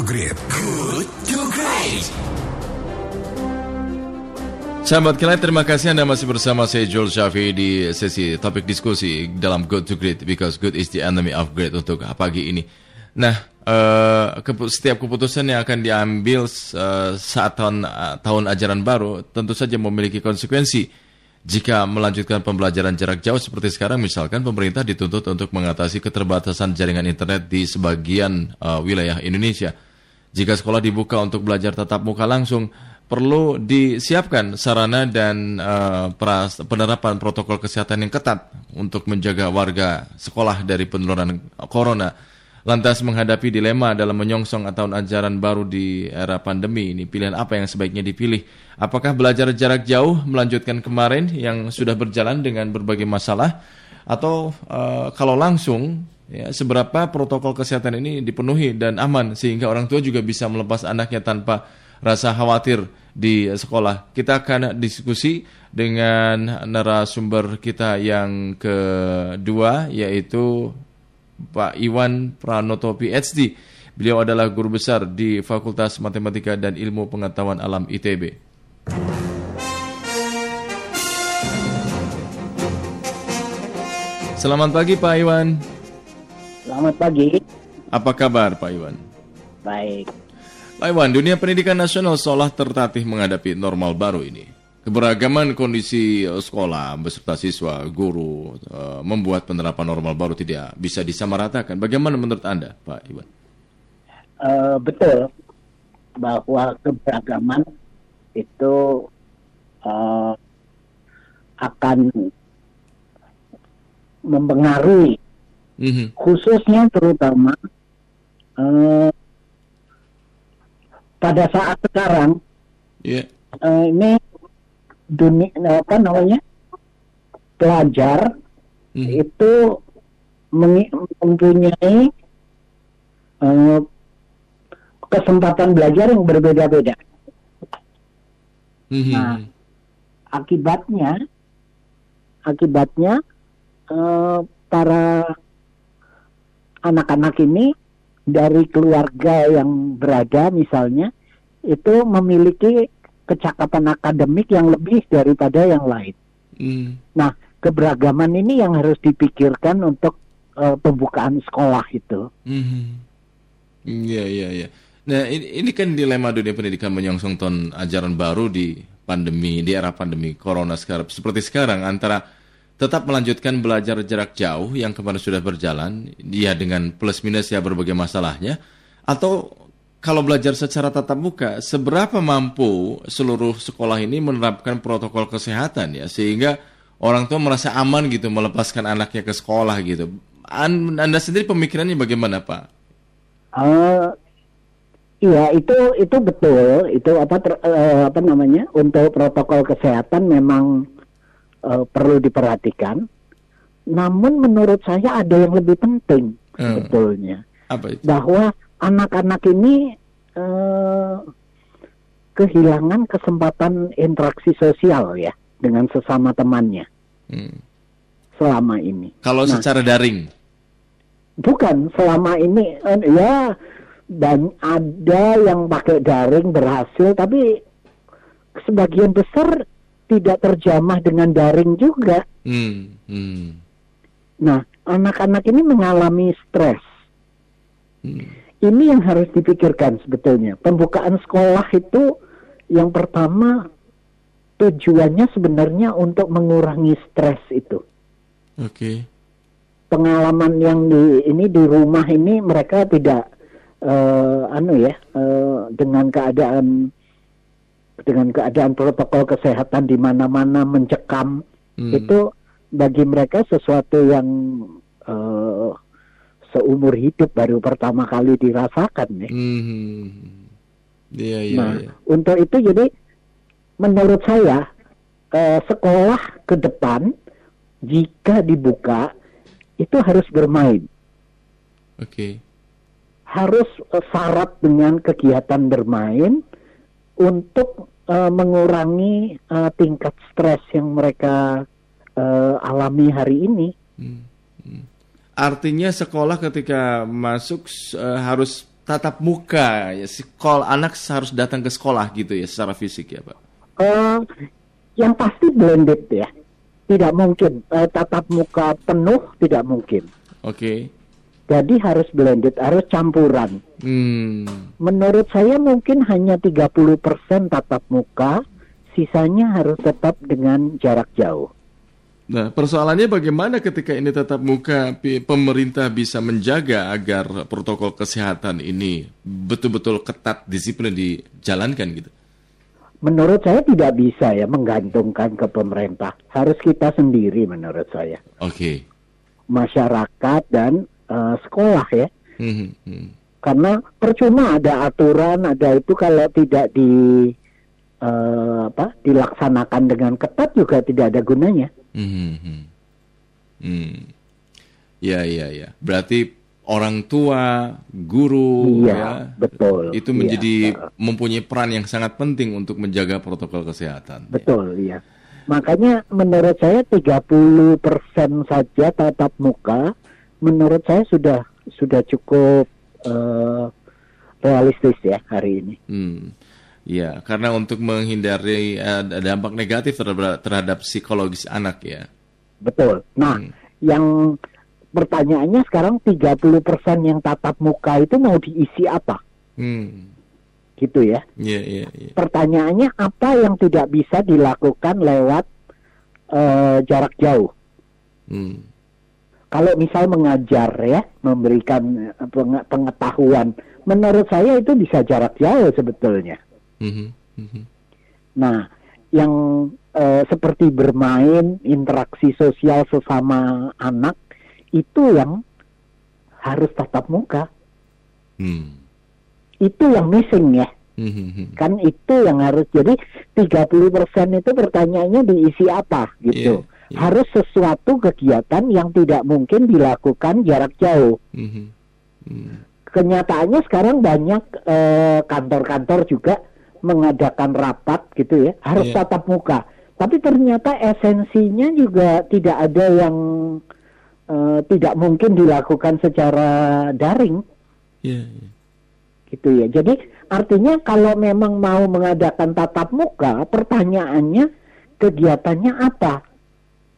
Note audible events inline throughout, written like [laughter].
to Great. Good to Great. Sahabat kalian, terima kasih Anda masih bersama saya Joel Shafi di sesi topik diskusi dalam Good to Great because good is the enemy of great untuk pagi ini. Nah, uh, setiap keputusan yang akan diambil uh, saat tahun uh, tahun ajaran baru tentu saja memiliki konsekuensi. Jika melanjutkan pembelajaran jarak jauh seperti sekarang, misalkan pemerintah dituntut untuk mengatasi keterbatasan jaringan internet di sebagian uh, wilayah Indonesia. Jika sekolah dibuka untuk belajar tatap muka langsung, perlu disiapkan sarana dan uh, penerapan protokol kesehatan yang ketat untuk menjaga warga sekolah dari penularan corona. Lantas menghadapi dilema dalam menyongsong tahun ajaran baru di era pandemi ini, pilihan apa yang sebaiknya dipilih? Apakah belajar jarak jauh melanjutkan kemarin yang sudah berjalan dengan berbagai masalah, atau uh, kalau langsung ya, seberapa protokol kesehatan ini dipenuhi dan aman sehingga orang tua juga bisa melepas anaknya tanpa rasa khawatir di sekolah. Kita akan diskusi dengan narasumber kita yang kedua yaitu Pak Iwan Pranoto PhD. Beliau adalah guru besar di Fakultas Matematika dan Ilmu Pengetahuan Alam ITB. Selamat pagi Pak Iwan. Selamat pagi. Apa kabar Pak Iwan? Baik. Pak Iwan, dunia pendidikan nasional seolah tertatih menghadapi normal baru ini. Keberagaman kondisi eh, sekolah beserta siswa, guru uh, membuat penerapan normal baru tidak bisa disamaratakan. Bagaimana menurut Anda, Pak Iwan? Uh, betul bahwa keberagaman itu uh, akan mempengaruhi, mm -hmm. khususnya terutama uh, pada saat sekarang. Yeah. Uh, ini dunia apa namanya pelajar hmm. itu mempunyai uh, kesempatan belajar yang berbeda-beda. Hmm. Nah, akibatnya akibatnya uh, para anak-anak ini dari keluarga yang berada misalnya itu memiliki kecakapan akademik yang lebih daripada yang lain. Hmm. Nah, keberagaman ini yang harus dipikirkan untuk uh, pembukaan sekolah itu. Hmm. Iya, iya, iya. Nah, ini, ini kan dilema dunia pendidikan menyongsong tahun ajaran baru di pandemi, di era pandemi corona sekarang. Seperti sekarang antara tetap melanjutkan belajar jarak jauh yang kemarin sudah berjalan, dia dengan plus minus ya berbagai masalahnya, atau kalau belajar secara tatap muka, seberapa mampu seluruh sekolah ini menerapkan protokol kesehatan ya sehingga orang tua merasa aman gitu melepaskan anaknya ke sekolah gitu. Anda sendiri pemikirannya bagaimana Pak? Uh, iya itu itu betul itu apa ter, uh, apa namanya untuk protokol kesehatan memang uh, perlu diperhatikan. Namun menurut saya ada yang lebih penting uh, sebetulnya. Apa itu? Bahwa anak-anak ini uh, kehilangan kesempatan interaksi sosial ya dengan sesama temannya hmm. selama ini. Kalau nah, secara daring? Bukan selama ini uh, ya dan ada yang pakai daring berhasil tapi sebagian besar tidak terjamah dengan daring juga. Hmm. Hmm. Nah, anak-anak ini mengalami stres. Hmm ini yang harus dipikirkan sebetulnya. Pembukaan sekolah itu yang pertama tujuannya sebenarnya untuk mengurangi stres itu. Oke. Okay. Pengalaman yang di ini di rumah ini mereka tidak uh, anu ya uh, dengan keadaan dengan keadaan protokol kesehatan di mana-mana mencekam hmm. itu bagi mereka sesuatu yang uh, seumur hidup baru pertama kali dirasakan ya. Mm-hmm. Yeah, yeah, nah, yeah. untuk itu jadi menurut saya eh, sekolah ke depan jika dibuka itu harus bermain. Oke. Okay. Harus eh, syarat dengan kegiatan bermain untuk eh, mengurangi eh, tingkat stres yang mereka eh, alami hari ini. Hmm. Artinya sekolah ketika masuk uh, harus tatap muka ya sekolah anak harus datang ke sekolah gitu ya secara fisik ya pak uh, yang pasti blended ya tidak mungkin uh, tatap muka penuh tidak mungkin oke okay. Jadi harus blended harus campuran hmm. menurut saya mungkin hanya 30% tatap muka sisanya harus tetap dengan jarak jauh Nah, persoalannya bagaimana ketika ini tetap muka pemerintah bisa menjaga agar protokol kesehatan ini betul-betul ketat disiplin dijalankan gitu? Menurut saya tidak bisa ya menggantungkan ke pemerintah. Harus kita sendiri menurut saya. Oke. Okay. Masyarakat dan uh, sekolah ya. Hmm, hmm. Karena percuma ada aturan, ada itu kalau tidak di uh, apa dilaksanakan dengan ketat juga tidak ada gunanya. Hmm, hmm. Hmm. Ya, ya, ya. Berarti orang tua, guru, iya, ya, betul. Itu menjadi iya. mempunyai peran yang sangat penting untuk menjaga protokol kesehatan. Betul, ya. iya. Makanya menurut saya 30% saja tatap muka, menurut saya sudah sudah cukup uh, realistis ya hari ini. Hmm. Ya, karena untuk menghindari uh, dampak negatif terhadap, terhadap psikologis anak ya. Betul. Nah, hmm. yang pertanyaannya sekarang 30% yang tatap muka itu mau diisi apa? Hmm. Gitu ya. Iya, yeah, iya, yeah, yeah. Pertanyaannya apa yang tidak bisa dilakukan lewat uh, jarak jauh? Hmm. Kalau misal mengajar ya, memberikan eh, pengetahuan, menurut saya itu bisa jarak jauh sebetulnya. Mm-hmm. Nah, yang uh, seperti bermain, interaksi sosial sesama anak itu yang harus tatap muka. Mm. Itu yang missing ya. Mm-hmm. Kan itu yang harus jadi 30% itu pertanyaannya diisi apa gitu. Yeah, yeah. Harus sesuatu kegiatan yang tidak mungkin dilakukan jarak jauh. Mm-hmm. Mm. Kenyataannya sekarang banyak uh, kantor-kantor juga mengadakan rapat gitu ya harus yeah. tatap muka tapi ternyata esensinya juga tidak ada yang uh, tidak mungkin dilakukan secara daring yeah, yeah. gitu ya jadi artinya kalau memang mau mengadakan tatap muka pertanyaannya kegiatannya apa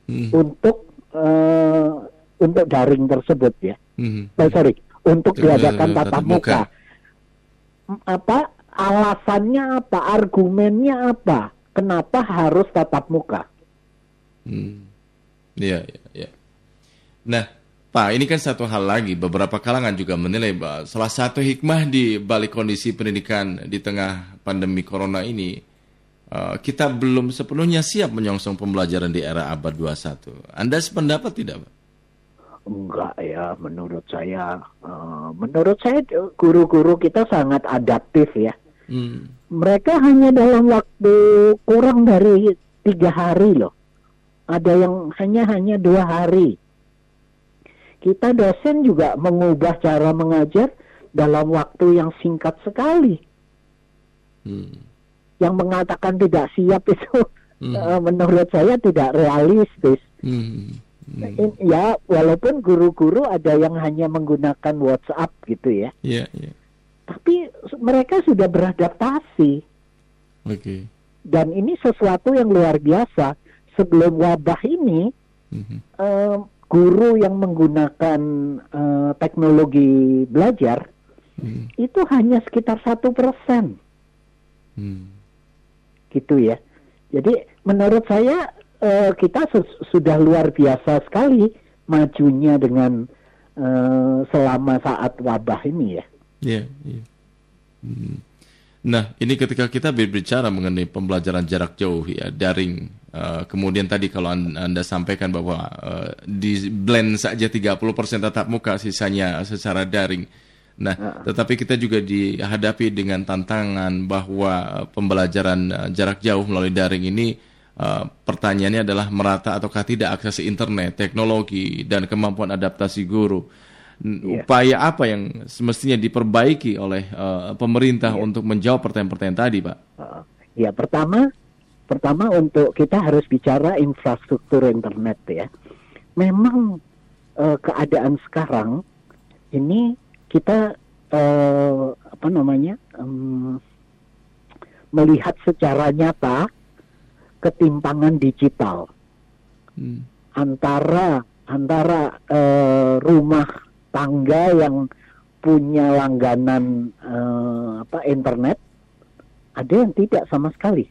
mm. untuk uh, untuk daring tersebut ya mm. oh, sorry untuk diadakan tatap muka. muka apa alasannya apa, argumennya apa, kenapa harus tatap muka? Hmm. Iya, iya, iya. Nah, Pak, ini kan satu hal lagi. Beberapa kalangan juga menilai bahwa salah satu hikmah di balik kondisi pendidikan di tengah pandemi corona ini, kita belum sepenuhnya siap menyongsong pembelajaran di era abad 21. Anda sependapat tidak, Pak? Enggak ya, menurut saya, uh, menurut saya guru-guru kita sangat adaptif ya. Hmm. Mereka hanya dalam waktu kurang dari tiga hari loh. Ada yang hanya hanya dua hari. Kita dosen juga mengubah cara mengajar dalam waktu yang singkat sekali. Hmm. Yang mengatakan tidak siap itu hmm. uh, [laughs] menurut saya tidak realistis. Hmm. Hmm. Ya, walaupun guru-guru ada yang hanya menggunakan WhatsApp gitu ya. Yeah, yeah. Tapi mereka sudah beradaptasi. Oke. Okay. Dan ini sesuatu yang luar biasa. Sebelum wabah ini, mm-hmm. uh, guru yang menggunakan uh, teknologi belajar mm. itu hanya sekitar satu persen. Mm. Gitu ya. Jadi menurut saya uh, kita sudah luar biasa sekali majunya dengan uh, selama saat wabah ini ya. Iya. Yeah, hmm. Nah, ini ketika kita berbicara mengenai pembelajaran jarak jauh ya daring, uh, kemudian tadi kalau anda, anda sampaikan bahwa uh, di blend saja 30% tatap muka, sisanya secara daring. Nah, tetapi kita juga dihadapi dengan tantangan bahwa pembelajaran uh, jarak jauh melalui daring ini uh, pertanyaannya adalah merata ataukah tidak akses internet, teknologi dan kemampuan adaptasi guru yeah. upaya apa yang semestinya diperbaiki oleh uh, pemerintah yeah. untuk menjawab pertanyaan-pertanyaan tadi, Pak? Uh, ya, pertama, pertama untuk kita harus bicara infrastruktur internet ya. Memang uh, keadaan sekarang ini kita uh, apa namanya em, melihat secara nyata ketimpangan digital Hmm. antara antara eh, rumah tangga yang punya langganan eh, apa internet ada yang tidak sama sekali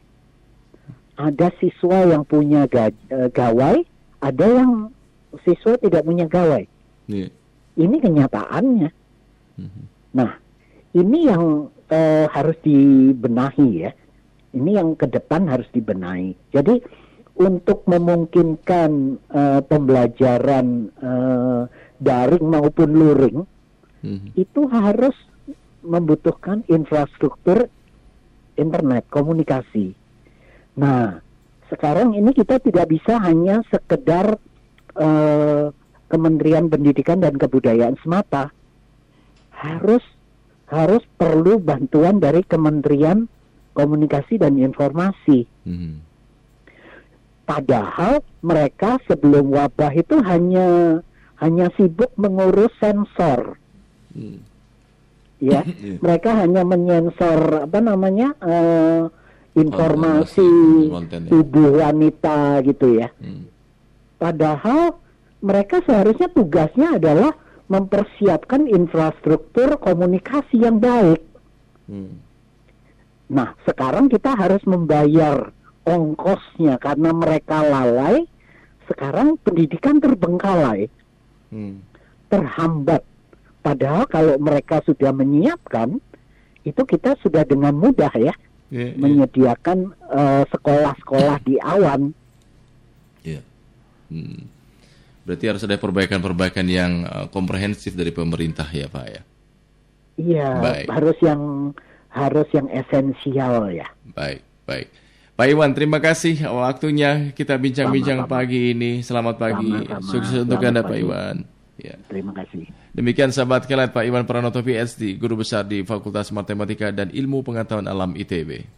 ada siswa yang punya ga- gawai ada yang siswa tidak punya gawai Iya. ini kenyataannya. Nah, ini yang eh, harus dibenahi ya. Ini yang ke depan harus dibenahi. Jadi untuk memungkinkan eh, pembelajaran eh, daring maupun luring Mhm. itu harus membutuhkan infrastruktur internet komunikasi. Nah, sekarang ini kita tidak bisa hanya sekedar eh, Kementerian Pendidikan dan Kebudayaan semata harus harus perlu bantuan dari Kementerian Komunikasi dan Informasi. Mhm. Padahal mereka sebelum wabah itu hanya hanya sibuk mengurus sensor, Hmm. ya. [laughs] Iya. Mereka hanya menyensor apa namanya eh, informasi Konten, ya. tubuh wanita gitu ya. Hmm. Padahal mereka seharusnya tugasnya adalah mempersiapkan infrastruktur komunikasi yang baik. Hmm. Nah, sekarang kita harus membayar ongkosnya karena mereka lalai. Sekarang pendidikan terbengkalai, Hmm. terhambat. Padahal kalau mereka sudah menyiapkan, itu kita sudah dengan mudah ya Iya, iya. menyediakan eh, sekolah-sekolah di awan. Iya. Hmm. Berarti harus ada perbaikan-perbaikan yang uh, komprehensif dari pemerintah ya Pak ya. Iya, Baik. harus yang harus yang esensial ya. Baik, baik. Pak Iwan, terima kasih waktunya kita bincang-bincang pagi ini. Selamat pagi. Sama-sama. Sukses untuk Selamat Anda Pak pagi. Iwan. Ya. Terima kasih. Demikian sahabat kalian Pak Iwan Pranoto PhD, guru besar di Fakultas Matematika dan Ilmu Pengetahuan Alam ITB.